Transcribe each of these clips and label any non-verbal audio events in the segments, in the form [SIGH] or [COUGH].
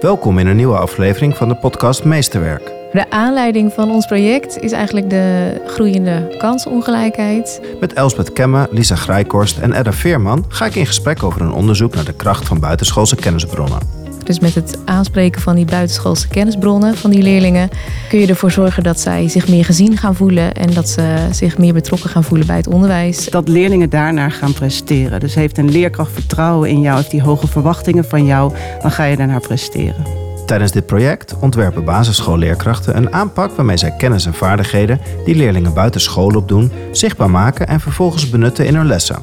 Welkom in een nieuwe aflevering van de podcast Meesterwerk. De aanleiding van ons project is eigenlijk de groeiende kansenongelijkheid. Met Elsbeth Kemme, Lisa Grijkorst en Edda Veerman ga ik in gesprek over een onderzoek naar de kracht van buitenschoolse kennisbronnen. Dus met het aanspreken van die buitenschoolse kennisbronnen van die leerlingen kun je ervoor zorgen dat zij zich meer gezien gaan voelen en dat ze zich meer betrokken gaan voelen bij het onderwijs. Dat leerlingen daarnaar gaan presteren. Dus heeft een leerkracht vertrouwen in jou, heeft die hoge verwachtingen van jou, dan ga je daarnaar presteren. Tijdens dit project ontwerpen basisschoolleerkrachten een aanpak waarmee zij kennis en vaardigheden die leerlingen buiten school opdoen zichtbaar maken en vervolgens benutten in hun lessen.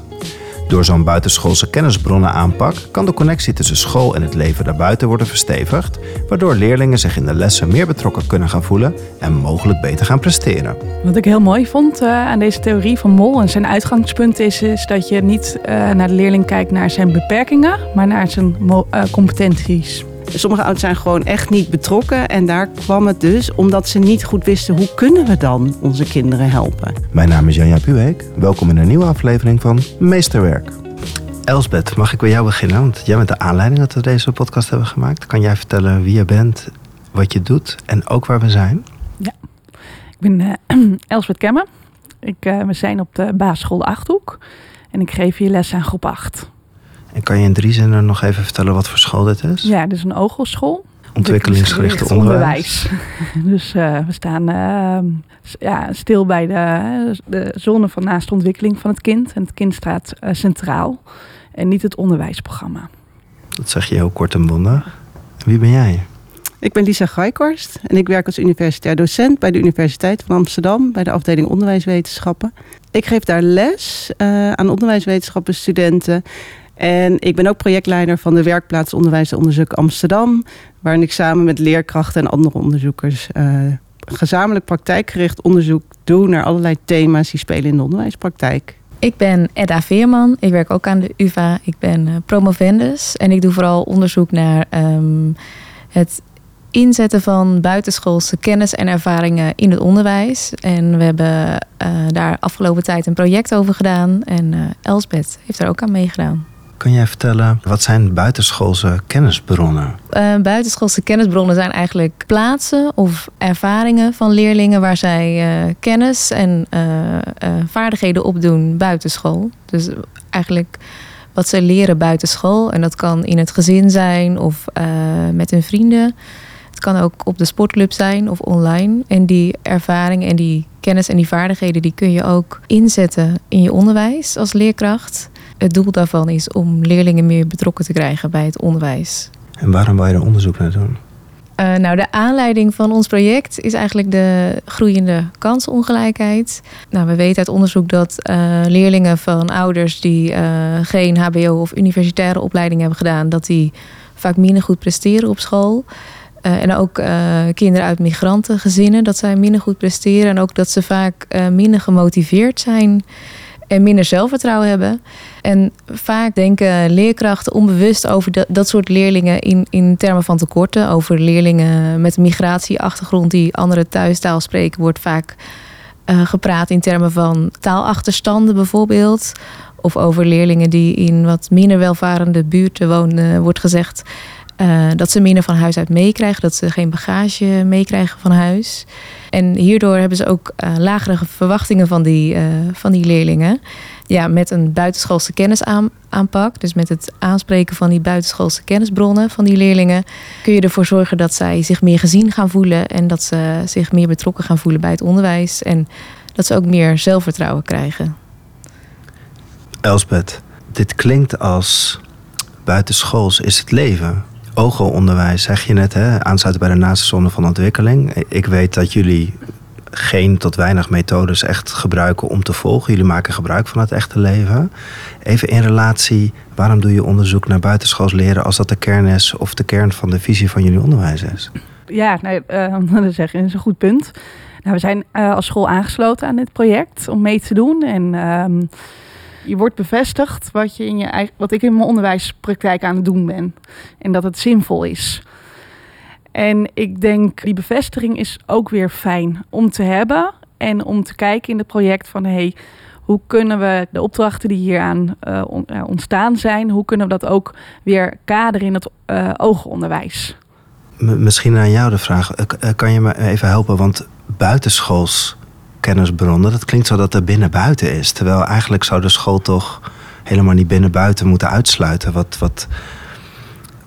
Door zo'n buitenschoolse kennisbronnen aanpak kan de connectie tussen school en het leven daarbuiten worden verstevigd, waardoor leerlingen zich in de lessen meer betrokken kunnen gaan voelen en mogelijk beter gaan presteren. Wat ik heel mooi vond uh, aan deze theorie van Mol en zijn uitgangspunt is, is dat je niet uh, naar de leerling kijkt naar zijn beperkingen, maar naar zijn uh, competenties. Sommige ouders zijn gewoon echt niet betrokken. En daar kwam het dus omdat ze niet goed wisten hoe kunnen we dan onze kinderen helpen. Mijn naam is Janja Puweek. Welkom in een nieuwe aflevering van Meesterwerk. Elsbeth, mag ik bij jou beginnen? Want jij bent de aanleiding dat we deze podcast hebben gemaakt. Kan jij vertellen wie je bent, wat je doet en ook waar we zijn? Ja, ik ben uh, [CLEARS THROAT] Elsbeth Kemmer. Ik, uh, we zijn op de basisschool Achthoek en ik geef hier les aan groep 8. En kan je in drie zinnen nog even vertellen wat voor school dit is? Ja, dit is een ogelschool. Ontwikkelingsgericht onderwijs. onderwijs. [LAUGHS] dus uh, we staan uh, ja, stil bij de, de zone van naaste ontwikkeling van het kind. En het kind staat uh, centraal en niet het onderwijsprogramma. Dat zeg je heel kort en bondig. Wie ben jij? Ik ben Lisa Grijkorst en ik werk als universitair docent bij de Universiteit van Amsterdam bij de afdeling onderwijswetenschappen. Ik geef daar les aan onderwijswetenschappen studenten en ik ben ook projectleider van de werkplaats Onderwijs en Onderzoek Amsterdam, waarin ik samen met leerkrachten en andere onderzoekers uh, gezamenlijk praktijkgericht onderzoek doe naar allerlei thema's die spelen in de onderwijspraktijk. Ik ben Edda Veerman, ik werk ook aan de UvA, ik ben uh, promovendus en ik doe vooral onderzoek naar um, het inzetten van buitenschoolse kennis en ervaringen in het onderwijs. En we hebben uh, daar afgelopen tijd een project over gedaan en Elsbeth heeft daar ook aan meegedaan. Kun jij vertellen, wat zijn buitenschoolse kennisbronnen? Uh, buitenschoolse kennisbronnen zijn eigenlijk plaatsen of ervaringen van leerlingen waar zij uh, kennis en uh, vaardigheden opdoen buitenschool. Dus eigenlijk wat ze leren buitenschool. En dat kan in het gezin zijn of met hun vrienden. Het kan ook op de sportclub zijn of online. En die ervaringen en die kennis en die vaardigheden die kun je ook inzetten in je onderwijs als leerkracht. Het doel daarvan is om leerlingen meer betrokken te krijgen bij het onderwijs. En waarom wil je er onderzoek naar doen? Uh, nou, de aanleiding van ons project is eigenlijk de groeiende kansenongelijkheid. Nou, we weten uit onderzoek dat uh, leerlingen van ouders die uh, geen HBO of universitaire opleiding hebben gedaan, dat die vaak minder goed presteren op school. en ook kinderen uit migrantengezinnen, dat zij minder goed presteren. En ook dat ze vaak minder gemotiveerd zijn en minder zelfvertrouwen hebben. En vaak denken leerkrachten onbewust over dat, soort leerlingen in, in termen van tekorten. Over leerlingen met een migratieachtergrond die andere thuistaal spreken, wordt vaak uh, gepraat in termen van taalachterstanden bijvoorbeeld. Of over leerlingen die in wat minder welvarende buurten wonen, wordt gezegd. Uh, dat ze minder van huis uit meekrijgen, dat ze geen bagage meekrijgen van huis. En hierdoor hebben ze ook uh, lagere verwachtingen van die, uh, van die leerlingen. Ja, met een buitenschoolse kennisaanpak, dus met het aanspreken van die buitenschoolse kennisbronnen van die leerlingen, kun je ervoor zorgen dat zij zich meer gezien gaan voelen en dat ze zich meer betrokken gaan voelen bij het onderwijs en dat ze ook meer zelfvertrouwen krijgen. Elsbeth, dit klinkt als buitenschools is het leven. OGO-onderwijs, zeg je net, hè? aansluiten bij de naaste zone van ontwikkeling. Ik weet dat jullie geen tot weinig methodes echt gebruiken om te volgen. Jullie maken gebruik van het echte leven. Even in relatie, waarom doe je onderzoek naar buitenschools leren als dat de kern is of de kern van de visie van jullie onderwijs is? Ja, uh, [LAUGHS] dat is een goed punt. Nou, we zijn uh, als school aangesloten aan dit project om mee te doen. En uh, je wordt bevestigd wat, je in je eigen, wat ik in mijn onderwijspraktijk aan het doen ben. En dat het zinvol is. En ik denk, die bevestiging is ook weer fijn om te hebben. En om te kijken in het project van... Hey, hoe kunnen we de opdrachten die hieraan uh, ontstaan zijn... hoe kunnen we dat ook weer kaderen in het uh, oogonderwijs? misschien aan jou de vraag. Kan je me even helpen? Want buitenschools kennisbronnen, dat klinkt zo dat er binnen buiten is. Terwijl eigenlijk zou de school toch helemaal niet binnen buiten moeten uitsluiten. Wat, wat,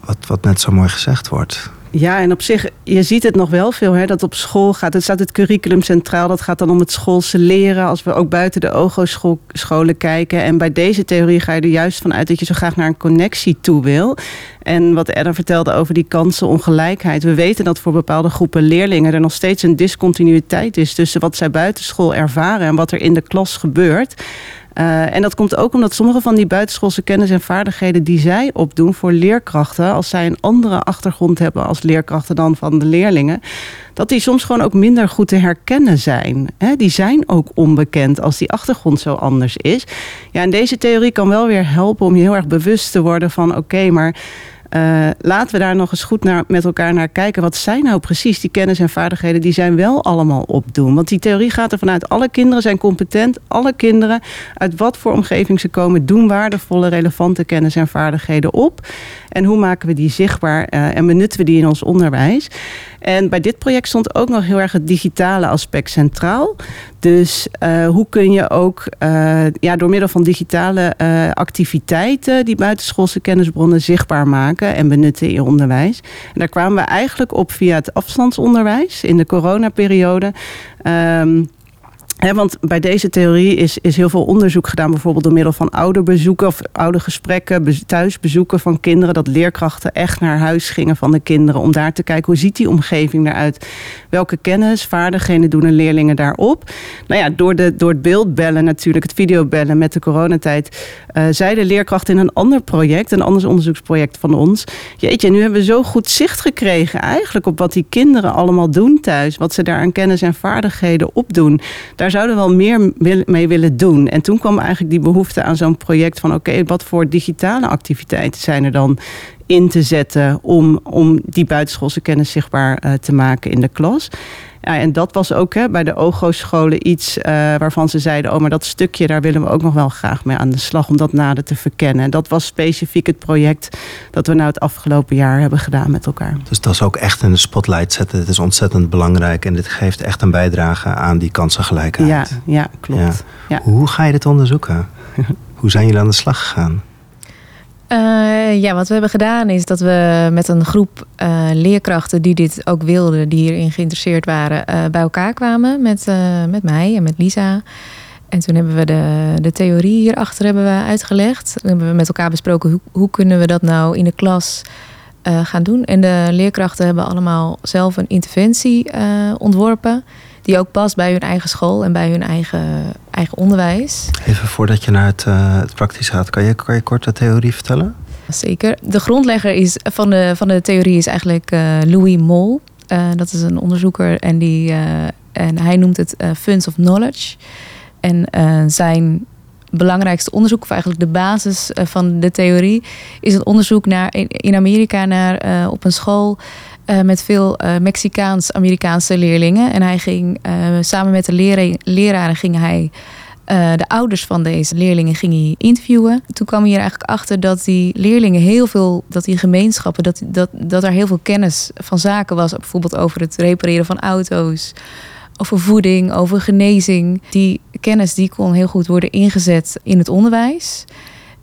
wat, wat net zo mooi gezegd wordt. Ja, en op zich, je ziet het nog wel veel, hè, dat op school gaat. Het staat het curriculum centraal. Dat gaat dan om het schoolse leren. Als we ook buiten de OGO-scholen kijken. En bij deze theorie ga je er juist vanuit dat je zo graag naar een connectie toe wil. En wat Edda vertelde over die kansenongelijkheid. We weten dat voor bepaalde groepen leerlingen er nog steeds een discontinuïteit is tussen wat zij buitenschool ervaren en wat er in de klas gebeurt. Uh, en dat komt ook omdat sommige van die buitenschoolse kennis en vaardigheden die zij opdoen voor leerkrachten, als zij een andere achtergrond hebben als leerkrachten dan van de leerlingen, dat die soms gewoon ook minder goed te herkennen zijn. Die zijn ook onbekend als die achtergrond zo anders is. Ja, en deze theorie kan wel weer helpen om je heel erg bewust te worden van oké, maar uh, laten we daar nog eens goed naar, met elkaar naar kijken. Wat zijn nou precies die kennis en vaardigheden die zijn wel allemaal opdoen? Want die theorie gaat er vanuit alle kinderen zijn competent. Alle kinderen, uit wat voor omgeving ze komen, doen waardevolle, relevante kennis en vaardigheden op. En hoe maken we die zichtbaar uh, en benutten we die in ons onderwijs? En bij dit project stond ook nog heel erg het digitale aspect centraal. Dus uh, hoe kun je ook uh, ja, door middel van digitale uh, activiteiten die buitenschoolse kennisbronnen zichtbaar maken en benutten in je onderwijs. En daar kwamen we eigenlijk op via het afstandsonderwijs in de coronaperiode. Um, want bij deze theorie is, is heel veel onderzoek gedaan, bijvoorbeeld door middel van ouderbezoeken of oudergesprekken, thuisbezoeken van kinderen, dat leerkrachten echt naar huis gingen van de kinderen om daar te kijken hoe ziet die omgeving eruit, welke kennis, vaardigheden doen de leerlingen daarop. Nou ja, door, de, door het beeldbellen natuurlijk, het videobellen met de coronatijd, uh, zeiden leerkrachten in een ander project, een anders onderzoeksproject van ons, jeetje, nu hebben we zo goed zicht gekregen eigenlijk op wat die kinderen allemaal doen thuis, wat ze daar aan kennis en vaardigheden opdoen. Daar zouden wel meer mee willen doen. En toen kwam eigenlijk die behoefte aan zo'n project van oké, wat voor digitale activiteiten zijn er dan in te zetten om, om die buitenschoolse kennis zichtbaar uh, te maken in de klas. Ja, en dat was ook hè, bij de OGO-scholen iets uh, waarvan ze zeiden: Oh, maar dat stukje, daar willen we ook nog wel graag mee aan de slag om dat nader te verkennen. En dat was specifiek het project dat we nou het afgelopen jaar hebben gedaan met elkaar. Dus dat is ook echt in de spotlight zetten. Het is ontzettend belangrijk en dit geeft echt een bijdrage aan die kansengelijkheid. Ja, ja klopt. Ja. Ja. Hoe ga je dit onderzoeken? [LAUGHS] Hoe zijn jullie aan de slag gegaan? Uh, ja, wat we hebben gedaan is dat we met een groep uh, leerkrachten die dit ook wilden, die hierin geïnteresseerd waren, uh, bij elkaar kwamen met, met mij en met Lisa. En toen hebben we de, de theorie hierachter hebben we uitgelegd. Toen hebben we met elkaar besproken hoe, hoe kunnen we dat nou in de klas gaan doen. En de leerkrachten hebben allemaal zelf een interventie ontworpen die ook past bij hun eigen school en bij hun eigen, eigen onderwijs. Even voordat je naar het, uh, het praktisch gaat, kan je, kan je kort de theorie vertellen? Zeker. De grondlegger is, van, de, van de theorie is eigenlijk uh, Louis Mol. Uh, dat is een onderzoeker en, die, en hij noemt het Funds of Knowledge. En zijn belangrijkste onderzoek, of eigenlijk de basis van de theorie, is het onderzoek naar, in Amerika naar, op een school uh, met veel uh, Mexicaans-Amerikaanse leerlingen. En hij ging uh, samen met de leraren ging hij de ouders van deze leerlingen ging hij interviewen. Toen kwam hij er eigenlijk achter dat die leerlingen heel veel, dat die gemeenschappen, dat, dat, dat er heel veel kennis van zaken was. Bijvoorbeeld over het repareren van auto's, over voeding, over genezing. Die kennis die kon heel goed worden ingezet in het onderwijs.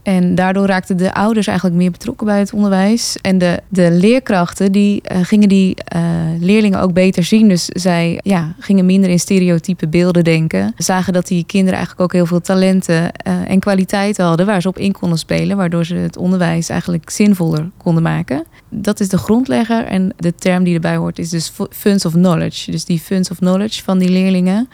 En daardoor raakten de ouders eigenlijk meer betrokken bij het onderwijs. En de, de leerkrachten die, uh, gingen die uh, leerlingen ook beter zien. Dus zij ja, gingen minder in stereotype beelden denken. Zagen dat die kinderen eigenlijk ook heel veel talenten uh, en kwaliteiten hadden waar ze op in konden spelen. Waardoor ze het onderwijs eigenlijk zinvoller konden maken. Dat is de grondlegger. En de term die erbij hoort is dus funds of knowledge. Dus die funds of knowledge van die leerlingen,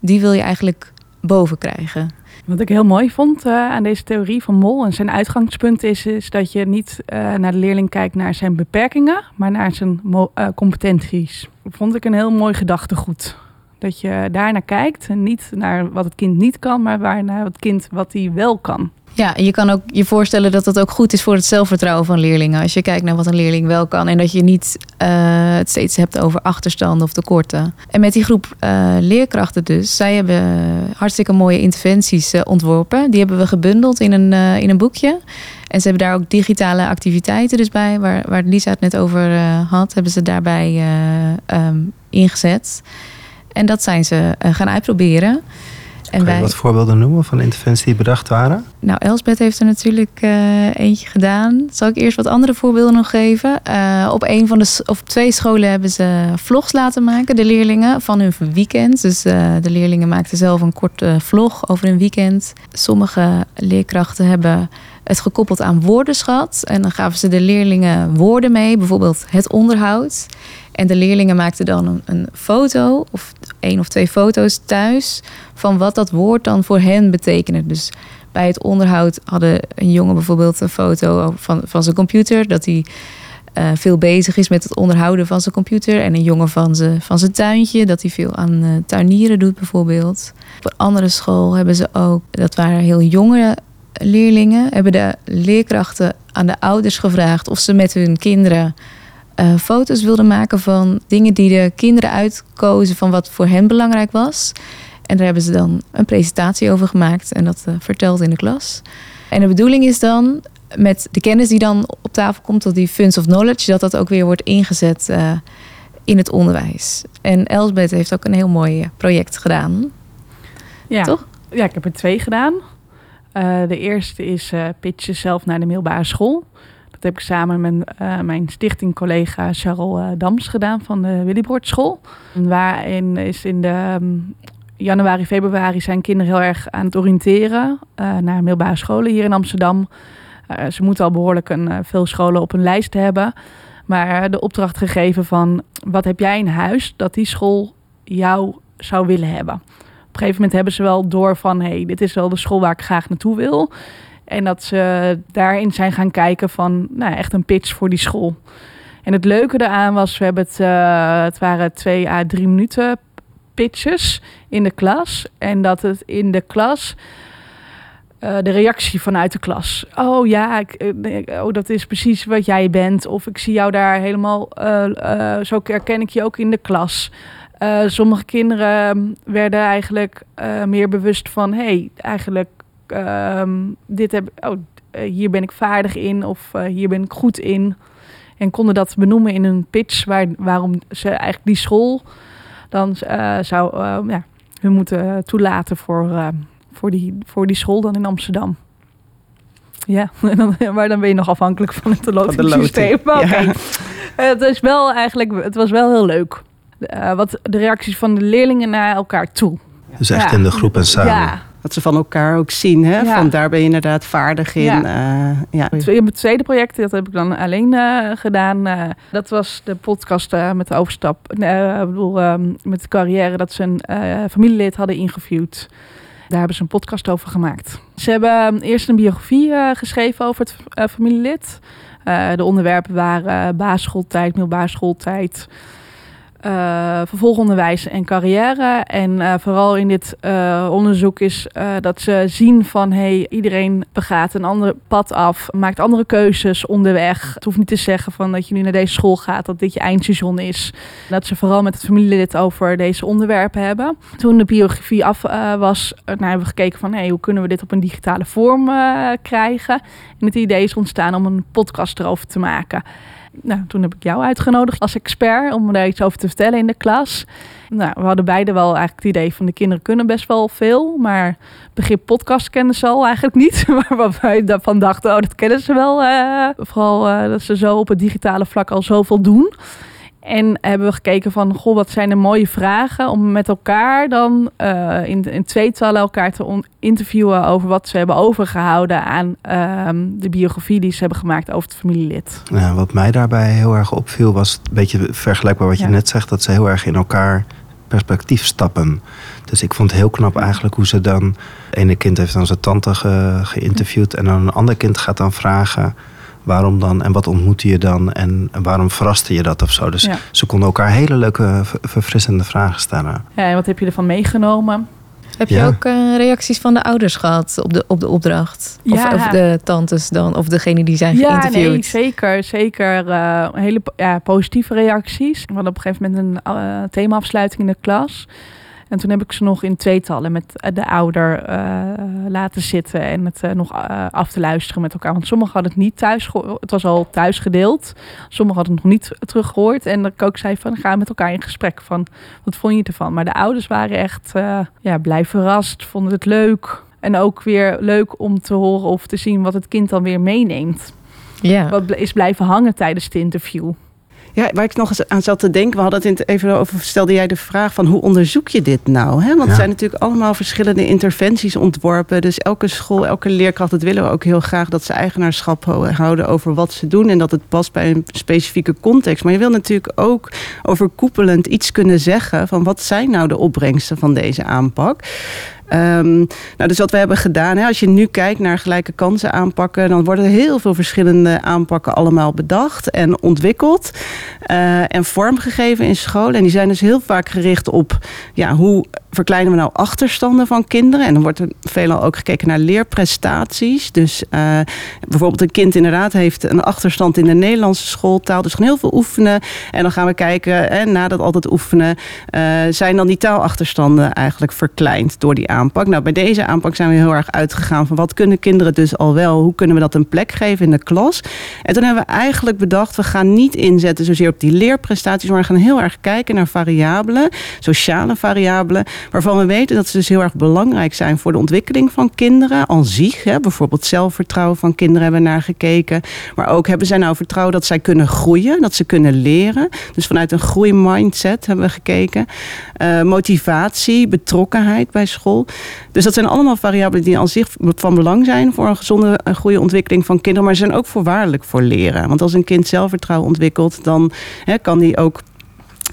die wil je eigenlijk boven krijgen. Wat ik heel mooi vond uh, aan deze theorie van Mol en zijn uitgangspunt is, is dat je niet uh, naar de leerling kijkt naar zijn beperkingen, maar naar zijn uh, competenties. Dat vond ik een heel mooi gedachtegoed. Dat je daar naar kijkt en niet naar wat het kind niet kan, maar waar naar het kind wat hij wel kan. Ja, je kan ook je voorstellen dat dat ook goed is voor het zelfvertrouwen van leerlingen. Als je kijkt naar wat een leerling wel kan. En dat je niet eh, het steeds hebt over achterstanden of tekorten. En met die groep eh, leerkrachten dus. Zij hebben hartstikke mooie interventies eh, ontworpen. Die hebben we gebundeld in een, in een boekje. En ze hebben daar ook digitale activiteiten dus bij. Waar, waar Lisa het net over had. Hebben ze daarbij eh, ehm, ingezet. En dat zijn ze gaan uitproberen. En Kan je wij, wat voorbeelden noemen van interventies die bedacht waren? nou, Elsbeth heeft er natuurlijk eh, eentje gedaan. Zal ik eerst wat andere voorbeelden nog geven? Eh, op een van de of twee scholen hebben ze vlogs laten maken, de leerlingen, van hun weekend. Dus eh, de leerlingen maakten zelf een korte vlog over hun weekend. Sommige leerkrachten hebben het gekoppeld aan woordenschat. En dan gaven ze de leerlingen woorden mee, bijvoorbeeld het onderhoud. En de leerlingen maakten dan een, foto, of één of twee foto's thuis, van wat dat woord dan voor hen betekende. Dus bij het onderhoud hadden een jongen bijvoorbeeld een foto van, van zijn computer. Dat hij eh, veel bezig is met het onderhouden van zijn computer. En een jongen van zijn, van zijn tuintje. Dat hij veel aan eh, tuinieren doet bijvoorbeeld. Een andere school hebben ze ook, dat waren heel jonge leerlingen. Hebben de leerkrachten aan de ouders gevraagd of ze met hun kinderen eh, foto's wilden maken van dingen die de kinderen uitkozen van wat voor hen belangrijk was. En daar hebben ze dan een presentatie over gemaakt en dat eh, verteld in de klas. En de bedoeling is dan met de kennis die dan op tafel komt, tot die funds of knowledge, dat dat ook weer wordt ingezet eh, in het onderwijs. En Elsbeth heeft ook een heel mooi project gedaan. Ja. Toch? Ja, ik heb er twee gedaan. De eerste is eh pitch jezelf naar de middelbare school. Heb ik samen met eh, mijn stichtingcollega Charles eh, Dams gedaan van de Willybroord School. Waarin is in de ehm, januari, februari zijn kinderen heel erg aan het oriënteren eh, naar middelbare scholen hier in Amsterdam. Ze moeten al behoorlijk een, veel scholen op hun lijst hebben. Maar de opdracht gegeven van wat heb jij in huis dat die school jou zou willen hebben. Op een gegeven moment hebben ze wel door van... hé, hey, dit is wel de school waar ik graag naartoe wil. En dat ze daarin zijn gaan kijken van... nou, echt een pitch voor die school. En het leuke daaraan was... we hebben het, eh, het waren twee à drie minuten pitches in de klas. En dat het in de klas... eh, de reactie vanuit de klas. Oh ja, ik, eh, oh, dat is precies wat jij bent. Of ik zie jou daar helemaal. zo herken ik je ook in de klas. Sommige kinderen werden eigenlijk meer bewust van: hey, eigenlijk, ehm, dit heb, oh, eh, hier ben ik vaardig in of eh, hier ben ik goed in. En konden dat benoemen in een pitch waar, waarom ze eigenlijk die school dan eh, zou eh, ja, hun moeten toelaten voor, voor, die, voor die school dan in Amsterdam. Ja, [LAUGHS] dan, maar dan ben je nog afhankelijk van het lotingssysteem. Maar [LAUGHS] oké. Ja. Het is wel eigenlijk, het was wel heel leuk. Wat de reacties van de leerlingen naar elkaar toe. Dus echt Ja. in de groep en samen. Ja, Dat ze van elkaar ook zien, hè? Ja. Van daar ben je inderdaad vaardig in. Ja. Het tweede- het tweede project, dat heb ik dan alleen eh, gedaan. eh, dat was de podcast eh, met de overstap. eh, ik bedoel, ehm, met de carrière dat ze een eh, familielid hadden ingeviewd. Daar hebben ze een podcast over gemaakt. Ze hebben ehm, eerst een biografie eh, geschreven over het eh, familielid. Eh, de onderwerpen waren basisschooltijd, middelbare schooltijd, eh, vervolgonderwijs en carrière. En eh, vooral in dit eh, onderzoek is eh, dat ze zien van hey, iedereen begaat een ander pad af, maakt andere keuzes onderweg. Het hoeft niet te zeggen van dat je nu naar deze school gaat, dat dit je eindstation is. Dat ze vooral met het familielid over deze onderwerpen hebben. Toen de biografie af eh, was, eh, nou, hebben we gekeken van hey, hoe kunnen we dit op een digitale vorm eh, krijgen. En het idee is ontstaan om een podcast erover te maken. Nou, toen heb ik jou uitgenodigd als expert om daar iets over te vertellen in de klas. Nou, we hadden beide wel eigenlijk het idee van de kinderen kunnen best wel veel, maar begrip podcast kennen ze al eigenlijk niet. [LAUGHS] Maar wat wij daarvan dachten, oh, dat kennen ze wel. eh, vooral eh, dat ze zo op het digitale vlak al zoveel doen. En hebben we gekeken van, goh, wat zijn de mooie vragen om met elkaar dan eh, in, in tweetallen elkaar te interviewen over wat ze hebben overgehouden aan ehm, de biografie die ze hebben gemaakt over het familielid. Ja, wat mij daarbij heel erg opviel was een beetje vergelijkbaar wat je Ja. net zegt, dat ze heel erg in elkaar perspectief stappen. Dus ik vond het heel knap eigenlijk hoe ze dan. Ene kind heeft dan zijn tante ge- geïnterviewd en dan een ander kind gaat dan vragen. Waarom dan en wat ontmoette je dan en waarom verraste je dat of zo. Dus Ja. ze konden elkaar hele leuke, ver- verfrissende vragen stellen. Ja, en wat heb je ervan meegenomen? Heb je Ja. ook eh, reacties van de ouders gehad op de, op de opdracht? Ja. Of, of de tantes dan, of degene die zijn Ja, geïnterviewd? nee, zeker. Zeker eh, hele ja, positieve reacties. We hadden op een gegeven moment een eh, themaafsluiting in de klas. En toen heb ik ze nog in tweetallen met eh, de ouder eh, laten zitten en het eh, nog af te luisteren met elkaar. Want sommigen hadden het niet thuis gehoord. Het was al thuis gedeeld. Sommigen hadden het nog niet teruggehoord. En ik ook zei van, ga met elkaar in gesprek van, wat vond je ervan? Maar de ouders waren echt ja, blij verrast, vonden het leuk. En ook weer leuk om te horen of te zien wat het kind dan weer meeneemt. Ja. Wat is blijven hangen tijdens het interview. Ja, waar ik nog eens aan zat te denken, we hadden het in het even over, stelde jij de vraag van hoe onderzoek je dit nou? Hè? Want Ja. er zijn natuurlijk allemaal verschillende interventies ontworpen. Dus elke school, elke leerkracht, dat willen we ook heel graag, dat ze eigenaarschap ho- houden over wat ze doen en dat het past bij een specifieke context. Maar je wil natuurlijk ook overkoepelend iets kunnen zeggen van wat zijn nou de opbrengsten van deze aanpak? Ehm, nou, dus wat we hebben gedaan, hè, als je nu kijkt naar gelijke kansen aanpakken, dan worden er heel veel verschillende aanpakken allemaal bedacht en ontwikkeld eh, en vormgegeven in scholen. En die zijn dus heel vaak gericht op ja, hoe verkleinen we nou achterstanden van kinderen. En dan wordt er veelal ook gekeken naar leerprestaties. Dus eh, bijvoorbeeld een kind inderdaad heeft een achterstand in de Nederlandse schooltaal. Dus gewoon heel veel oefenen. En dan gaan we kijken, hè, na dat altijd oefenen, eh, zijn dan die taalachterstanden eigenlijk verkleind door die aanpak. Nou, bij deze aanpak zijn we heel erg uitgegaan van wat kunnen kinderen dus al wel, hoe kunnen we dat een plek geven in de klas. En toen hebben we eigenlijk bedacht, we gaan niet inzetten zozeer op die leerprestaties, maar we gaan heel erg kijken naar variabelen, sociale variabelen, waarvan we weten dat ze dus heel erg belangrijk zijn voor de ontwikkeling van kinderen aan zich. Hè. Bijvoorbeeld zelfvertrouwen van kinderen hebben we naar gekeken. Maar ook hebben zij nou vertrouwen dat zij kunnen groeien, dat ze kunnen leren. Dus vanuit een groeimindset hebben we gekeken. Eh, motivatie, betrokkenheid bij school. Dus dat zijn allemaal variabelen die aan zich van belang zijn voor een gezonde, een goede ontwikkeling van kinderen. Maar ze zijn ook voorwaardelijk voor leren. Want als een kind zelfvertrouwen ontwikkelt, dan hè, kan die ook eh,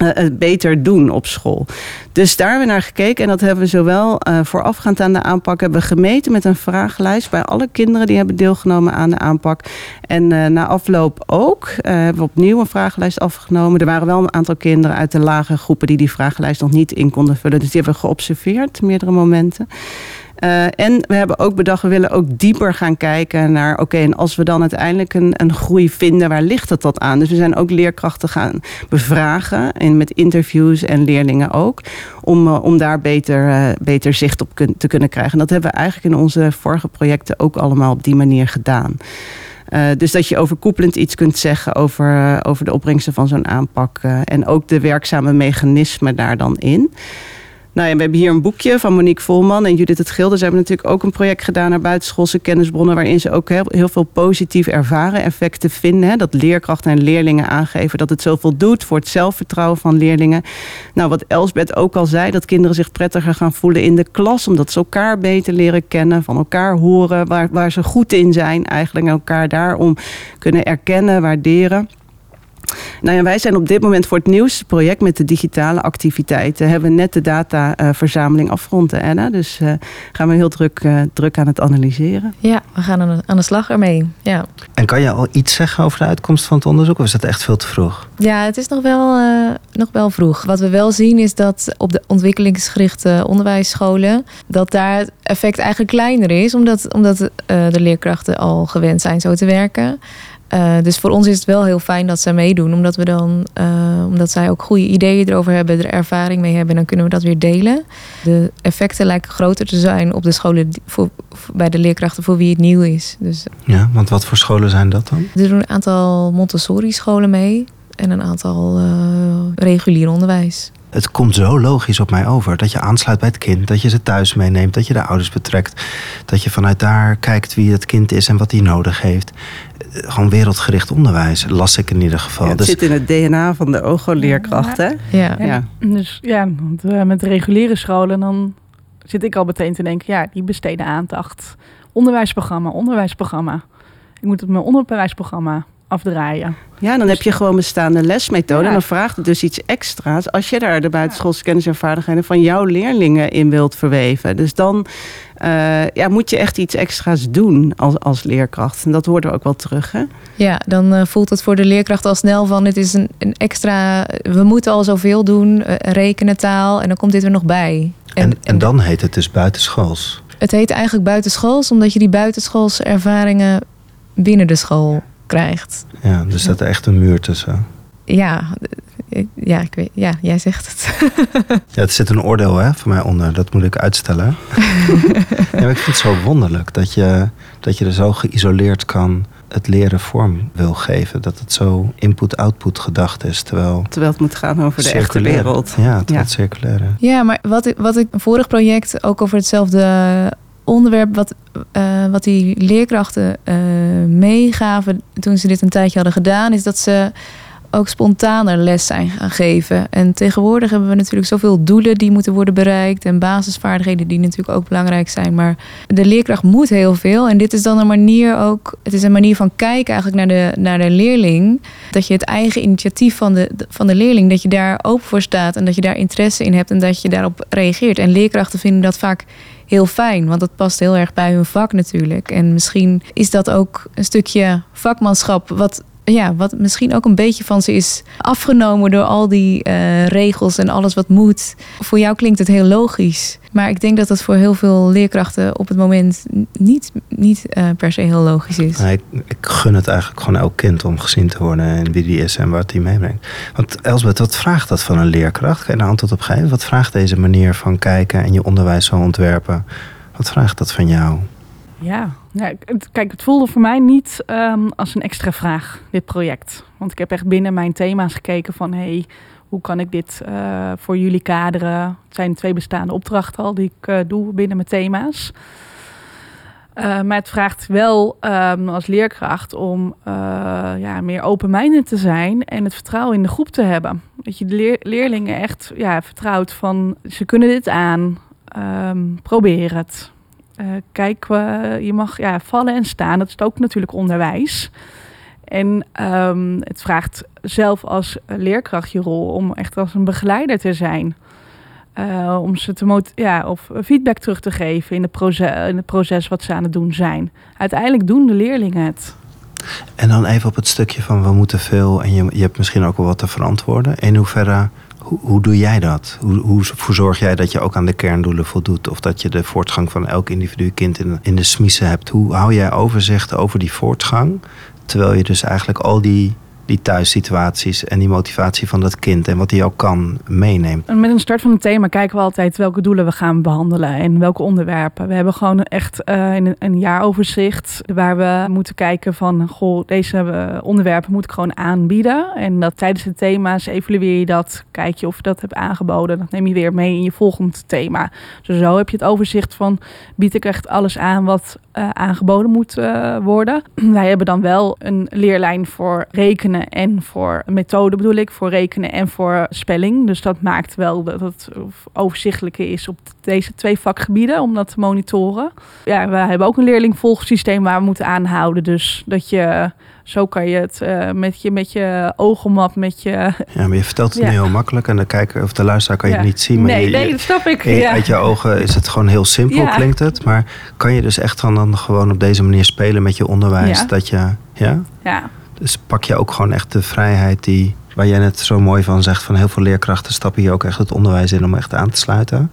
het beter doen op school. Dus daar hebben we naar gekeken. En dat hebben we zowel eh, voorafgaand aan de aanpak hebben gemeten met een vragenlijst bij alle kinderen die hebben deelgenomen aan de aanpak. En eh, na afloop ook eh, hebben we opnieuw een vragenlijst afgenomen. Er waren wel een aantal kinderen uit de lage groepen die die vragenlijst nog niet in konden vullen. Dus die hebben we geobserveerd, meerdere momenten. Uh, en we hebben ook bedacht, we willen ook dieper gaan kijken naar... oké, en als we dan uiteindelijk een, een groei vinden, waar ligt het dat aan? Dus we zijn ook leerkrachten gaan bevragen, en met interviews en leerlingen ook... om, uh, om daar beter, uh, beter zicht op te kunnen krijgen. En dat hebben we eigenlijk in onze vorige projecten ook allemaal op die manier gedaan. Dus dat je overkoepelend iets kunt zeggen over, over de opbrengsten van zo'n aanpak. En ook de werkzame mechanismen daar dan in. Nou we hebben hier een boekje van Monique Volman en Judith het Gilde. Ze hebben natuurlijk ook een project gedaan naar buitenschoolse kennisbronnen... waarin ze ook heel, heel veel positief ervaren effecten vinden. Hè? Dat leerkrachten en leerlingen aangeven dat het zoveel doet... voor het zelfvertrouwen van leerlingen. Nou, wat Elsbeth ook al zei, dat kinderen zich prettiger gaan voelen in de klas... omdat ze elkaar beter leren kennen, van elkaar horen... waar, waar ze goed in zijn eigenlijk en elkaar daarom kunnen erkennen, waarderen... Nou ja, wij zijn op dit moment voor het nieuwste project met de digitale activiteiten. Hebben we net de dataverzameling afgerond, Anna. Dus uh, gaan we heel druk, uh, druk aan het analyseren. Ja, we gaan aan de, aan de slag ermee. Ja. En kan je al iets zeggen over de uitkomst van het onderzoek? Of is dat echt veel te vroeg? Ja, het is nog wel, uh, nog wel vroeg. Wat we wel zien is dat op de ontwikkelingsgerichte onderwijsscholen... dat daar het effect eigenlijk kleiner is. Omdat, omdat de leerkrachten al gewend zijn zo te werken. Uh, dus voor ons is het wel heel fijn dat zij meedoen, omdat we dan, uh, omdat zij ook goede ideeën erover hebben, er ervaring mee hebben, dan kunnen we dat weer delen. De effecten lijken groter te zijn op de scholen voor, bij de leerkrachten voor wie het nieuw is. Dus, ja, want wat voor scholen zijn dat dan? Er doen een aantal Montessori-scholen mee en een aantal uh, regulier onderwijs. Het komt zo logisch op mij over dat je aansluit bij het kind, dat je ze thuis meeneemt, dat je de ouders betrekt, dat je vanuit daar kijkt wie het kind is en wat hij nodig heeft. Gewoon wereldgericht onderwijs, las ik in ieder geval. Ja, het dus, zit in het DNA van de OGO-leerkracht, hè? Ja. ja. Dus ja, want, uh, met reguliere scholen dan zit ik al meteen te denken, ja, die besteden aandacht. Onderwijsprogramma, onderwijsprogramma. Ik moet het mijn onderwijsprogramma afdraaien. Ja, dan heb je gewoon bestaande lesmethoden. Ja. En dan vraagt het dus iets extra's. Als je daar de buitenschoolse kennis en vaardigheden van jouw leerlingen in wilt verweven. Dus dan uh, ja, moet je echt iets extra's doen als, als leerkracht. En dat hoorden we ook wel terug. Hè? Ja, dan uh, voelt het voor de leerkracht al snel van het is een, een extra. We moeten al zoveel doen, uh, rekenen taal. En dan komt dit er nog bij. En, en dan heet het dus buitenschools. Het heet eigenlijk buitenschools, omdat je die buitenschoolse ervaringen binnen de school krijgt. Ja, dus dat er echt een muur tussen. Ja, ja, ik weet, ja jij zegt het. [LAUGHS] ja, het zit een oordeel hè, voor mij onder. Dat moet ik uitstellen. [LAUGHS] ja, maar ik vind het zo wonderlijk dat je, dat je er zo geïsoleerd kan het leren vorm wil geven. Dat het zo input-output gedacht is. Terwijl, terwijl het moet gaan over de echte wereld. Ja, het ja. circulaire. Ja, maar wat ik, wat ik een vorig project ook over hetzelfde onderwerp... wat, uh, wat die leerkrachten uh, meegaven toen ze dit een tijdje hadden gedaan... is dat ze ook spontaner les zijn gaan geven. En tegenwoordig hebben we natuurlijk zoveel doelen die moeten worden bereikt en basisvaardigheden die natuurlijk ook belangrijk zijn. Maar de leerkracht moet heel veel. En dit is dan een manier ook, het is een manier van kijken eigenlijk naar de, naar de leerling. Dat je het eigen initiatief van de, van de leerling, dat je daar open voor staat en dat je daar interesse in hebt en dat je daarop reageert. En leerkrachten vinden dat vaak heel fijn, want dat past heel erg bij hun vak natuurlijk. En misschien is dat ook een stukje vakmanschap wat ja, wat misschien ook een beetje van ze is afgenomen door al die uh, regels en alles wat moet. Voor jou klinkt het heel logisch. Maar ik denk dat dat voor heel veel leerkrachten op het moment niet, niet uh, per se heel logisch is. Nee, ik, gun het eigenlijk gewoon elk kind om gezien te worden en wie die is en wat die meebrengt. Want Elsbeth, wat vraagt dat van een leerkracht? Kan je daar antwoord op geven? Wat vraagt deze manier van kijken en je onderwijs zo ontwerpen? Wat vraagt dat van jou? Ja, kijk, het voelde voor mij niet um, als een extra vraag, dit project. Want ik heb echt binnen mijn thema's gekeken van... hey, hoe kan ik dit uh, voor jullie kaderen? Het zijn twee bestaande opdrachten al die ik uh, doe binnen mijn thema's. Uh, maar het vraagt wel um, als leerkracht om ja, meer open te zijn... en het vertrouwen in de groep te hebben. Dat je de leer leerlingen echt ja, vertrouwt van... ze kunnen dit aan, um, probeer het... Uh, kijk, uh, je mag ja, vallen en staan. Dat is ook natuurlijk onderwijs. En um, het vraagt zelf als leerkracht je rol om echt als een begeleider te zijn. Uh, om ze te ja, of feedback terug te geven in, de proces, in het proces wat ze aan het doen zijn. Uiteindelijk doen de leerlingen het. En dan even op het stukje van we moeten veel en je, je hebt misschien ook wel wat te verantwoorden. In hoeverre hoe, hoe doe jij dat? Hoe, hoe zorg jij dat je ook aan de kerndoelen voldoet? Of dat je de voortgang van elk individu kind in, in de smiezen hebt? Hoe hou jij overzicht over die voortgang? Terwijl je dus eigenlijk al die die thuissituaties en die motivatie van dat kind en wat hij ook kan meeneemt. En met een start van het thema kijken we altijd welke doelen we gaan behandelen en welke onderwerpen. We hebben gewoon echt uh, een, een jaaroverzicht waar we moeten kijken van goh, deze uh, onderwerpen moet ik gewoon aanbieden. En dat tijdens de thema's evalueer je dat, kijk je of je dat hebt aangeboden. Dat neem je weer mee in je volgend thema. Dus zo heb je het overzicht van bied ik echt alles aan wat uh, aangeboden moet worden. [CLEARS THROAT] Wij hebben dan wel een leerlijn voor rekenen en voor methode bedoel ik, voor rekenen en voor spelling. Dus dat maakt wel dat het overzichtelijker is op deze twee vakgebieden om dat te monitoren. Ja, we hebben ook een leerlingvolgsysteem waar we moeten aanhouden. Dus dat je zo kan je het uh, met, je, met je ogenmap, met je... Ja, maar je vertelt het ja. nu heel makkelijk. En dan kijken of de luisteraar kan je het niet zien. Maar nee, je, nee, dat snap ik. Je, ja. Uit je ogen is het gewoon heel simpel, klinkt het. Maar kan je dus echt dan, dan gewoon op deze manier spelen met je onderwijs? Dat je... Ja? Ja. Dus pak je ook gewoon echt de vrijheid die, waar jij net zo mooi van zegt, van heel veel leerkrachten stappen hier ook echt het onderwijs in om echt aan te sluiten.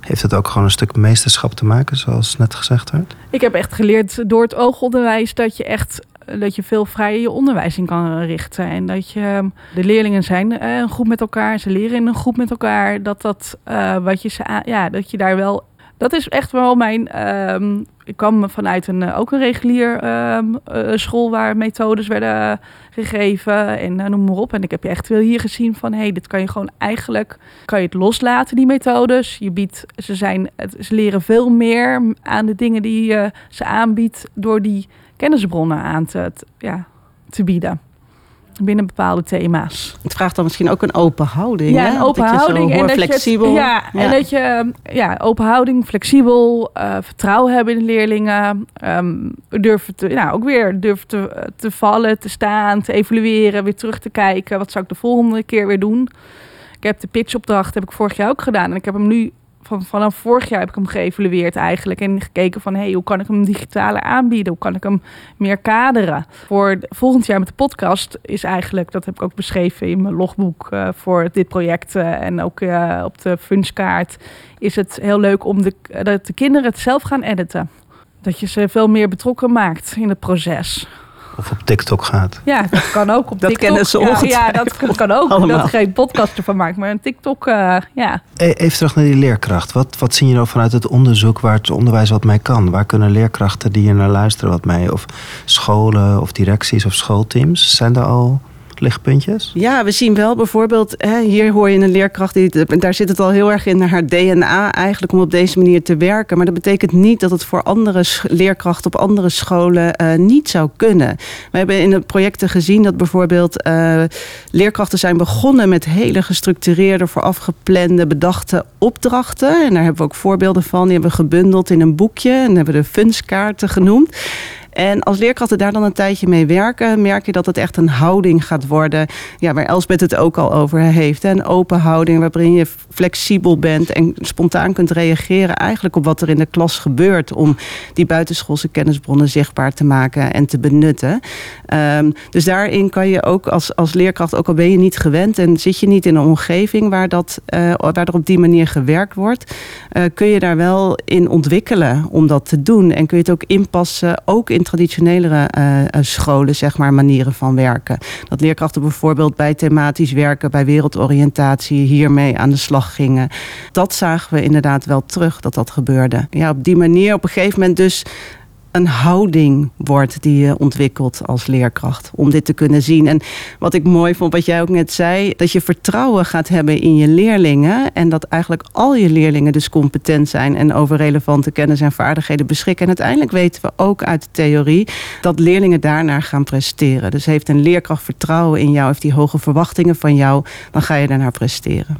Heeft het ook gewoon een stuk meesterschap te maken, zoals net gezegd werd? Ik heb echt geleerd door het oogonderwijs dat je echt dat je veel vrijer je onderwijs in kan richten. En dat je de leerlingen zijn een groep met elkaar, ze leren in een groep met elkaar. Dat dat uh, wat je ze ja, dat je daar wel. Dat is echt wel mijn. Um, ik kwam vanuit een, ook een regulier uh, school waar methodes werden gegeven en noem maar op. En ik heb je echt wel hier gezien van, hé, hey, dit kan je gewoon eigenlijk, kan je het loslaten, die methodes. Je biedt, ze, zijn, ze leren veel meer aan de dingen die je ze aanbiedt door die kennisbronnen aan te, ja, te bieden binnen bepaalde thema's. Het vraagt dan misschien ook een open houding. Ja, een open houding. En dat flexibel. Ja, ja, en dat je ja, open houding, flexibel, uh, vertrouwen hebben in de leerlingen. Um, durven te, nou, ook weer durven te, te vallen, te staan, te evalueren, weer terug te kijken. Wat zou ik de volgende keer weer doen? Ik heb de pitchopdracht heb ik vorig jaar ook gedaan. En ik heb hem nu van, vanaf vorig jaar heb ik hem geëvalueerd eigenlijk. En gekeken van, hey, hoe kan ik hem digitaler aanbieden? Hoe kan ik hem meer kaderen? Voor volgend jaar met de podcast is eigenlijk, dat heb ik ook beschreven in mijn logboek uh, voor dit project. Uh, en ook uh, op de funskaart, is het heel leuk om de, dat de kinderen het zelf gaan editen. Dat je ze veel meer betrokken maakt in het proces. Of op TikTok gaat. Ja, dat kan ook op dat TikTok. kennen ze ja, ja, dat kan ook. Allemaal. Dat er geen podcast ervan maakt, maar een TikTok, uh, ja. Even terug naar die leerkracht. Wat, wat zie je nou vanuit het onderzoek waar het onderwijs wat mee kan? Waar kunnen leerkrachten die hier naar luisteren wat mee? Of scholen of directies of schoolteams? Zijn er al lichtpuntjes? Ja, we zien wel bijvoorbeeld, hè, hier hoor je een leerkracht, die, daar zit het al heel erg in haar DNA eigenlijk om op deze manier te werken. Maar dat betekent niet dat het voor andere leerkrachten op andere scholen uh, niet zou kunnen. We hebben in de projecten gezien dat bijvoorbeeld uh, leerkrachten zijn begonnen met hele gestructureerde, vooraf geplande, bedachte opdrachten. En daar hebben we ook voorbeelden van. Die hebben we gebundeld in een boekje en hebben we de funskaarten genoemd. En als leerkrachten daar dan een tijdje mee werken, merk je dat het echt een houding gaat worden. Ja, waar Elsbeth het ook al over heeft. Een open houding waarin je flexibel bent en spontaan kunt reageren eigenlijk op wat er in de klas gebeurt. Om die buitenschoolse kennisbronnen zichtbaar te maken en te benutten. Um, dus daarin kan je ook als, als leerkracht, ook al ben je niet gewend en zit je niet in een omgeving waar, dat, uh, waar er op die manier gewerkt wordt, uh, kun je daar wel in ontwikkelen om dat te doen. En kun je het ook inpassen, ook in traditionelere uh, scholen, zeg maar, manieren van werken. Dat leerkrachten bijvoorbeeld bij thematisch werken, bij wereldoriëntatie hiermee aan de slag gingen. Dat zagen we inderdaad wel terug dat dat gebeurde. Ja, op die manier op een gegeven moment dus een houding wordt die je ontwikkelt als leerkracht. Om dit te kunnen zien. En wat ik mooi vond, wat jij ook net zei, dat je vertrouwen gaat hebben in je leerlingen. En dat eigenlijk al je leerlingen dus competent zijn en over relevante kennis en vaardigheden beschikken. En uiteindelijk weten we ook uit de theorie dat leerlingen daarnaar gaan presteren. Dus heeft een leerkracht vertrouwen in jou, heeft die hoge verwachtingen van jou, dan ga je daarnaar presteren.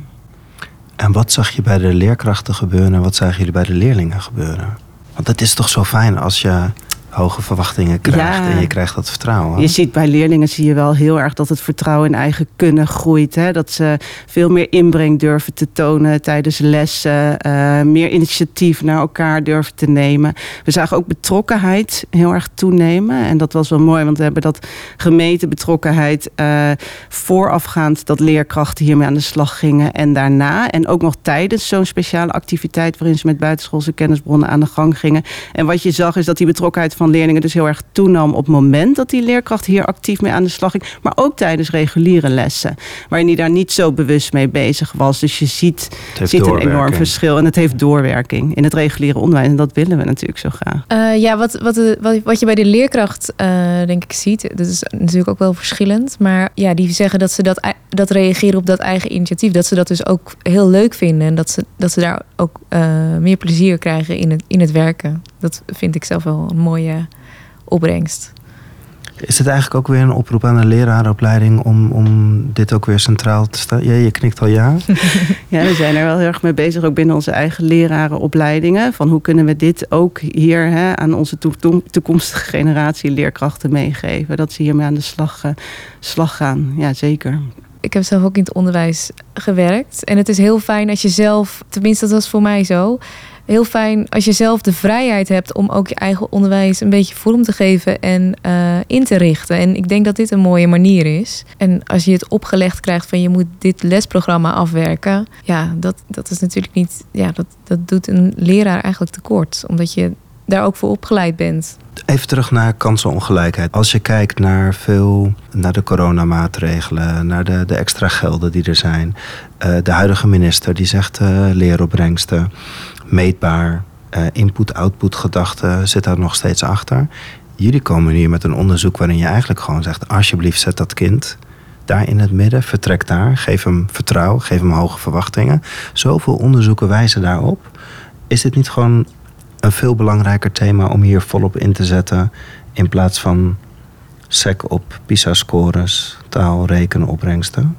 En wat zag je bij de leerkrachten gebeuren en wat zagen jullie bij de leerlingen gebeuren? Want het is toch zo fijn als je hoge verwachtingen krijgt ja. en je krijgt dat vertrouwen. Je ziet bij leerlingen zie je wel heel erg dat het vertrouwen in eigen kunnen groeit. Hè? Dat ze veel meer inbreng durven te tonen tijdens lessen, uh, meer initiatief naar elkaar durven te nemen. We zagen ook betrokkenheid heel erg toenemen en dat was wel mooi, want we hebben dat gemeten betrokkenheid uh, voorafgaand dat leerkrachten hiermee aan de slag gingen en daarna en ook nog tijdens zo'n speciale activiteit waarin ze met buitenschoolse kennisbronnen aan de gang gingen. En wat je zag is dat die betrokkenheid van leerlingen dus heel erg toenam op het moment dat die leerkracht hier actief mee aan de slag ging. Maar ook tijdens reguliere lessen, waarin hij daar niet zo bewust mee bezig was. Dus je ziet, ziet een enorm verschil en het heeft doorwerking in het reguliere onderwijs. En dat willen we natuurlijk zo graag. Uh, ja, wat, wat, wat, wat je bij de leerkracht uh, denk ik ziet, dat is natuurlijk ook wel verschillend. Maar ja, die zeggen dat ze dat, dat reageren op dat eigen initiatief, dat ze dat dus ook heel leuk vinden. En dat ze, dat ze daar ook uh, meer plezier krijgen in het, in het werken. Dat vind ik zelf wel een mooie opbrengst. Is het eigenlijk ook weer een oproep aan de lerarenopleiding om, om dit ook weer centraal te staan? Ja, je knikt al ja. [LAUGHS] ja, we zijn er wel heel erg mee bezig, ook binnen onze eigen lerarenopleidingen. Van hoe kunnen we dit ook hier hè, aan onze toekomstige generatie leerkrachten meegeven? Dat ze hiermee aan de slag, uh, slag gaan. Ja, zeker. Ik heb zelf ook in het onderwijs gewerkt. En het is heel fijn als je zelf, tenminste dat was voor mij zo heel fijn als je zelf de vrijheid hebt om ook je eigen onderwijs een beetje vorm te geven en uh, in te richten. En ik denk dat dit een mooie manier is. En als je het opgelegd krijgt van je moet dit lesprogramma afwerken, ja, dat, dat is natuurlijk niet, ja, dat, dat doet een leraar eigenlijk tekort, omdat je daar ook voor opgeleid bent. Even terug naar kansenongelijkheid. Als je kijkt naar veel, naar de coronamaatregelen, naar de, de extra gelden die er zijn. Uh, de huidige minister die zegt uh, leeropbrengsten meetbaar, uh, input-output gedachte zit daar nog steeds achter. Jullie komen hier met een onderzoek waarin je eigenlijk gewoon zegt: alsjeblieft, zet dat kind daar in het midden, vertrek daar, geef hem vertrouwen, geef hem hoge verwachtingen. Zoveel onderzoeken wijzen daarop. Is dit niet gewoon een veel belangrijker thema om hier volop in te zetten in plaats van sec op PISA-scores, taal, rekenen, opbrengsten?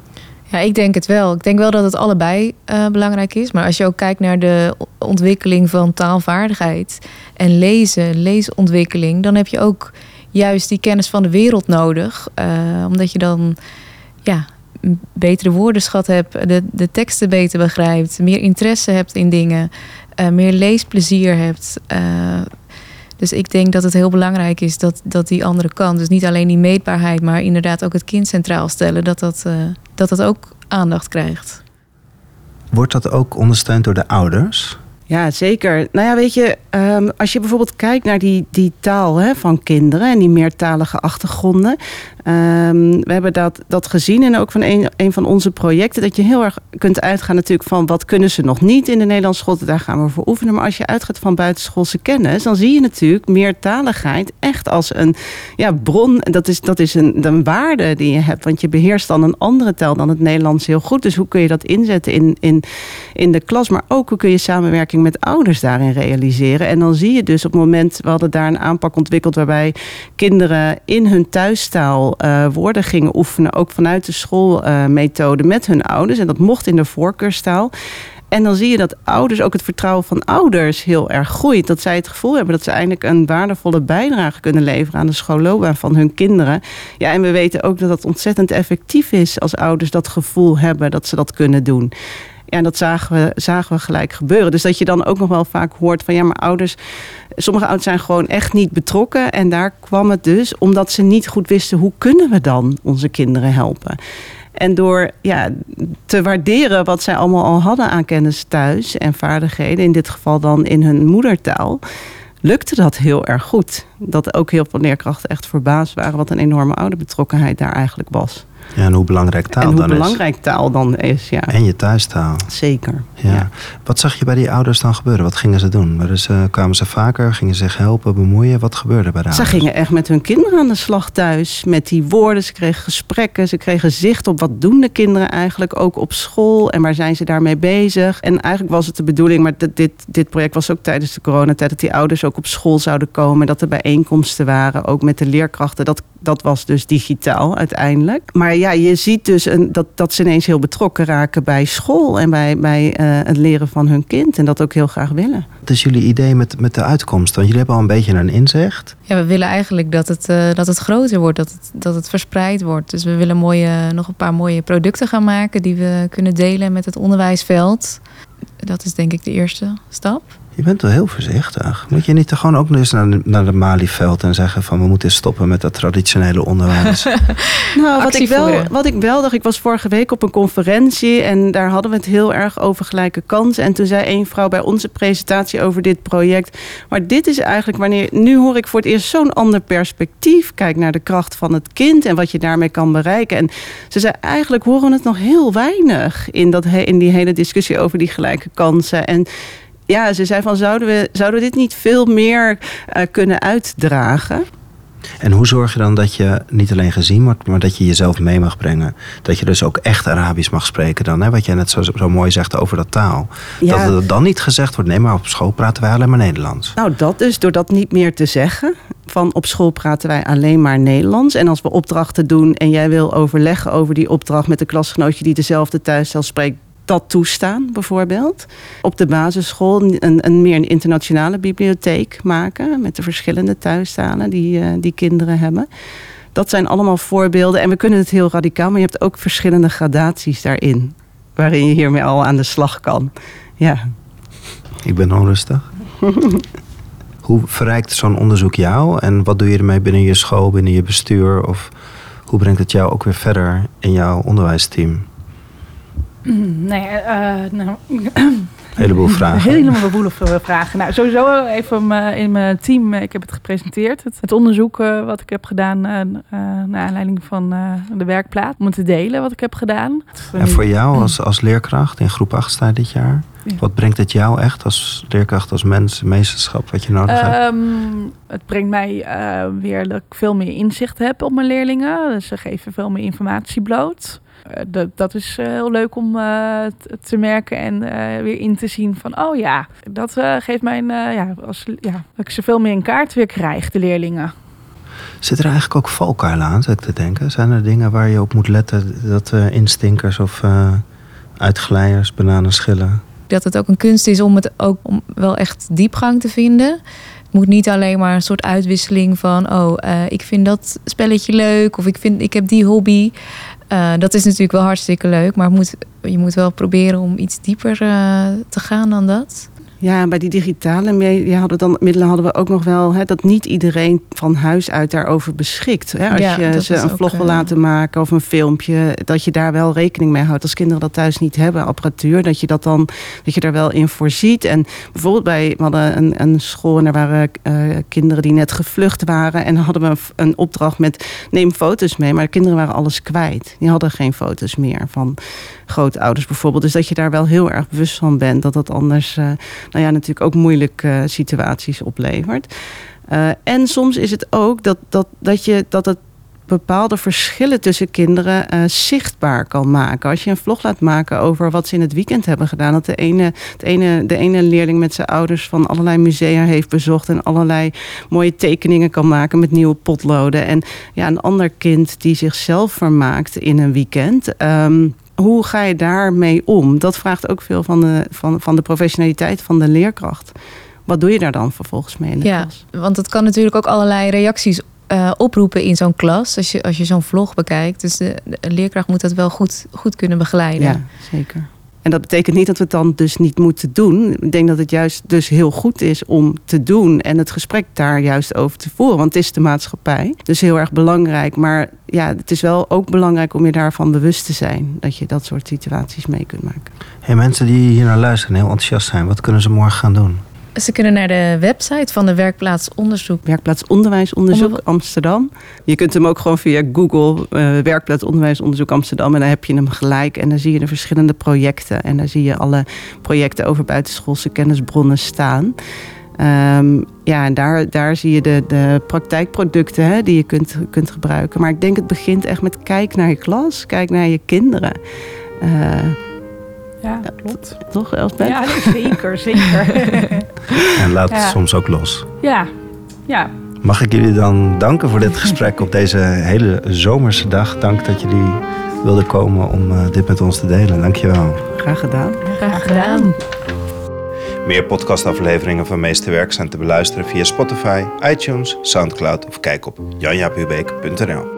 Ja, ik denk het wel. Ik denk wel dat het allebei uh, belangrijk is. Maar als je ook kijkt naar de ontwikkeling van taalvaardigheid en lezen, leesontwikkeling, dan heb je ook juist die kennis van de wereld nodig. Uh, omdat je dan ja, een betere woordenschat hebt, de, de teksten beter begrijpt, meer interesse hebt in dingen, uh, meer leesplezier hebt. Dus ik denk dat het heel belangrijk is dat, dat die andere kant, dus niet alleen die meetbaarheid, maar inderdaad ook het kind centraal stellen, dat dat, uh, dat, dat ook aandacht krijgt. Wordt dat ook ondersteund door de ouders? Ja, zeker. Nou ja, weet je, um, als je bijvoorbeeld kijkt naar die, die taal hè, van kinderen en die meertalige achtergronden. Um, we hebben dat, dat gezien en ook van een, een van onze projecten. Dat je heel erg kunt uitgaan natuurlijk van wat kunnen ze nog niet in de Nederlandse school. Daar gaan we voor oefenen. Maar als je uitgaat van buitenschoolse kennis, dan zie je natuurlijk meertaligheid echt als een ja, bron. Dat is, dat is een, een waarde die je hebt. Want je beheerst dan een andere taal dan het Nederlands heel goed. Dus hoe kun je dat inzetten in, in, in de klas? Maar ook hoe kun je samenwerking met ouders daarin realiseren. En dan zie je dus op het moment, we hadden daar een aanpak ontwikkeld waarbij kinderen in hun thuistaal uh, woorden gingen oefenen, ook vanuit de schoolmethode met hun ouders. En dat mocht in de voorkeurstaal. En dan zie je dat ouders, ook het vertrouwen van ouders heel erg groeit. Dat zij het gevoel hebben dat ze eigenlijk een waardevolle bijdrage kunnen leveren aan de schoolloopbaan van hun kinderen. Ja, en we weten ook dat dat ontzettend effectief is als ouders dat gevoel hebben dat ze dat kunnen doen. Ja, en dat zagen we, zagen we gelijk gebeuren. Dus dat je dan ook nog wel vaak hoort van ja, maar ouders, sommige ouders zijn gewoon echt niet betrokken. En daar kwam het dus omdat ze niet goed wisten hoe kunnen we dan onze kinderen helpen. En door ja, te waarderen wat zij allemaal al hadden aan kennis thuis en vaardigheden, in dit geval dan in hun moedertaal, lukte dat heel erg goed. Dat ook heel veel leerkrachten echt verbaasd waren wat een enorme ouderbetrokkenheid daar eigenlijk was. Ja, en hoe belangrijk taal en hoe dan belangrijk taal dan is, ja. En je thuistaal. Zeker. Ja. ja. Wat zag je bij die ouders dan gebeuren? Wat gingen ze doen? Dus, uh, kwamen ze vaker? Gingen ze zich helpen, bemoeien? Wat gebeurde bij de ouders? Ze gingen echt met hun kinderen aan de slag thuis. Met die woorden. Ze kregen gesprekken. Ze kregen zicht op wat doen de kinderen eigenlijk ook op school. En waar zijn ze daarmee bezig? En eigenlijk was het de bedoeling, maar dit, dit project was ook tijdens de coronatijd... dat die ouders ook op school zouden komen. Dat er bijeenkomsten waren, ook met de leerkrachten. Dat dat was dus digitaal uiteindelijk. Maar ja, je ziet dus een, dat, dat ze ineens heel betrokken raken bij school en bij, bij uh, het leren van hun kind. En dat ook heel graag willen. Wat is jullie idee met, met de uitkomst? Want jullie hebben al een beetje een inzicht. Ja, we willen eigenlijk dat het, uh, dat het groter wordt, dat het, dat het verspreid wordt. Dus we willen mooie, nog een paar mooie producten gaan maken die we kunnen delen met het onderwijsveld. Dat is denk ik de eerste stap. Je bent wel heel voorzichtig. Moet je niet gewoon ook eens naar de, naar de Malieveld en zeggen van we moeten stoppen met dat traditionele onderwijs? [LAUGHS] nou, wat ik, wel, wat ik wel dacht, ik was vorige week op een conferentie en daar hadden we het heel erg over gelijke kansen. En toen zei een vrouw bij onze presentatie over dit project, maar dit is eigenlijk wanneer, nu hoor ik voor het eerst zo'n ander perspectief. Kijk naar de kracht van het kind en wat je daarmee kan bereiken. En ze zei eigenlijk horen we het nog heel weinig in, dat, in die hele discussie over die gelijke kansen. En ja, ze zei van zouden we, zouden we dit niet veel meer uh, kunnen uitdragen? En hoe zorg je dan dat je niet alleen gezien wordt, maar dat je jezelf mee mag brengen? Dat je dus ook echt Arabisch mag spreken dan, hè? wat jij net zo, zo mooi zegt over dat taal. Ja. Dat er dan niet gezegd wordt, nee, maar op school praten wij alleen maar Nederlands. Nou, dat dus, door dat niet meer te zeggen. Van op school praten wij alleen maar Nederlands. En als we opdrachten doen en jij wil overleggen over die opdracht met een klasgenootje die dezelfde thuisstijl spreekt, dat toestaan, bijvoorbeeld. Op de basisschool een, een meer een internationale bibliotheek maken met de verschillende thuistalen die, uh, die kinderen hebben. Dat zijn allemaal voorbeelden. En we kunnen het heel radicaal, maar je hebt ook verschillende gradaties daarin. Waarin je hiermee al aan de slag kan. Ja. Ik ben onrustig. [LAUGHS] hoe verrijkt zo'n onderzoek jou? En wat doe je ermee binnen je school, binnen je bestuur? Of hoe brengt het jou ook weer verder in jouw onderwijsteam? Mm, nee, uh, nou... heleboel vragen. heleboel vragen. Nou, sowieso even in mijn team. Ik heb het gepresenteerd. Het, onderzoek uh, wat ik heb gedaan uh, naar aanleiding van de werkplaats. Om het te delen wat ik heb gedaan. En voor jou als, als leerkracht in groep 8 sta dit jaar? Ja. Wat brengt het jou echt als leerkracht, als mens, meesterschap, wat je nodig um, hebt? Het brengt mij weer dat ik veel meer inzicht heb op mijn leerlingen. Dus ze geven veel meer informatie bloot. Eh, dat, dat is eh, heel leuk om uh, te merken en weer in te zien van, oh ja, dat geeft mij een, ja, als, ja, dat ik ze veel meer in kaart weer krijg, de leerlingen. Zit er eigenlijk ook valkuilen aan, zou ik te denken? Zijn er dingen waar je op moet letten dat instinkers of uitglijers, bananenschillen? Dat het ook een kunst is om het ook om wel echt diepgang te vinden. Het moet niet alleen maar een soort uitwisseling van, oh, ik vind dat spelletje leuk of ik, vind, ik heb die hobby. Eh, dat is natuurlijk wel hartstikke leuk, maar moet, je moet wel proberen om iets dieper uh, te gaan dan dat. Ja, en bij die digitale media hadden dan, middelen hadden we ook nog wel hè, dat niet iedereen van huis uit daarover beschikt. Hè? Als Ja, je ze een vlog wil eh, laten maken of een filmpje, dat je daar wel rekening mee houdt. Als kinderen dat thuis niet hebben, apparatuur, dat je dat dan dat je daar wel in voorziet. En bijvoorbeeld bij, we hadden een, een school en er waren eh, kinderen die net gevlucht waren. En dan hadden we een, een opdracht met neem foto's mee, maar de kinderen waren alles kwijt. Die hadden geen foto's meer van grootouders bijvoorbeeld. Dus dat je daar wel heel erg bewust van bent dat dat anders, eh, nou ja, natuurlijk ook moeilijke eh, situaties oplevert. Eh, en soms is het ook dat, dat, dat, je, dat het bepaalde verschillen tussen kinderen eh, zichtbaar kan maken. Als je een vlog laat maken over wat ze in het weekend hebben gedaan. Dat de ene, het ene, de ene leerling met zijn ouders van allerlei musea heeft bezocht. En allerlei mooie tekeningen kan maken met nieuwe potloden. En ja, een ander kind die zichzelf vermaakt in een weekend. Ehm, hoe ga je daarmee om? Dat vraagt ook veel van de, van, van de professionaliteit van de leerkracht. Wat doe je daar dan vervolgens mee in de Ja, klas? want het kan natuurlijk ook allerlei reacties eh, oproepen in zo'n klas. Als je, als je zo'n vlog bekijkt. Dus de, de leerkracht moet dat wel goed, goed kunnen begeleiden. Ja, zeker. En dat betekent niet dat we het dan dus niet moeten doen. Ik denk dat het juist dus heel goed is om te doen en het gesprek daar juist over te voeren. Want het is de maatschappij. Dus heel erg belangrijk. Maar ja, het is wel ook belangrijk om je daarvan bewust te zijn. Dat je dat soort situaties mee kunt maken. Hey, mensen die hier naar luisteren en heel enthousiast zijn, wat kunnen ze morgen gaan doen? Ze kunnen naar de website van de werkplaats onderzoek. Werkplaats Onderwijsonderzoek Onder- Amsterdam. Je kunt hem ook gewoon via Google eh, Werkplaats Onderwijsonderzoek Amsterdam. En dan heb je hem gelijk. En dan zie je de verschillende projecten. En daar zie je alle projecten over buitenschoolse kennisbronnen staan. Ehm, ja, en daar, daar zie je de, de praktijkproducten hè, die je kunt, kunt gebruiken. Maar ik denk het begint echt met kijk naar je klas, kijk naar je kinderen. Eh, Ja, klopt. toch, Elsbeth? Ja, zeker, zeker. [LAUGHS] En laat het Ja. soms ook los. ja, ja. Mag ik jullie dan danken voor dit gesprek op deze hele zomerse dag. Dank dat jullie wilden komen om eh, dit met ons te delen. Dankjewel. Graag gedaan. Graag gedaan. Meer podcastafleveringen van Meesterwerk zijn te beluisteren via Spotify, iTunes, Soundcloud of kijk op janjapubeek.nl.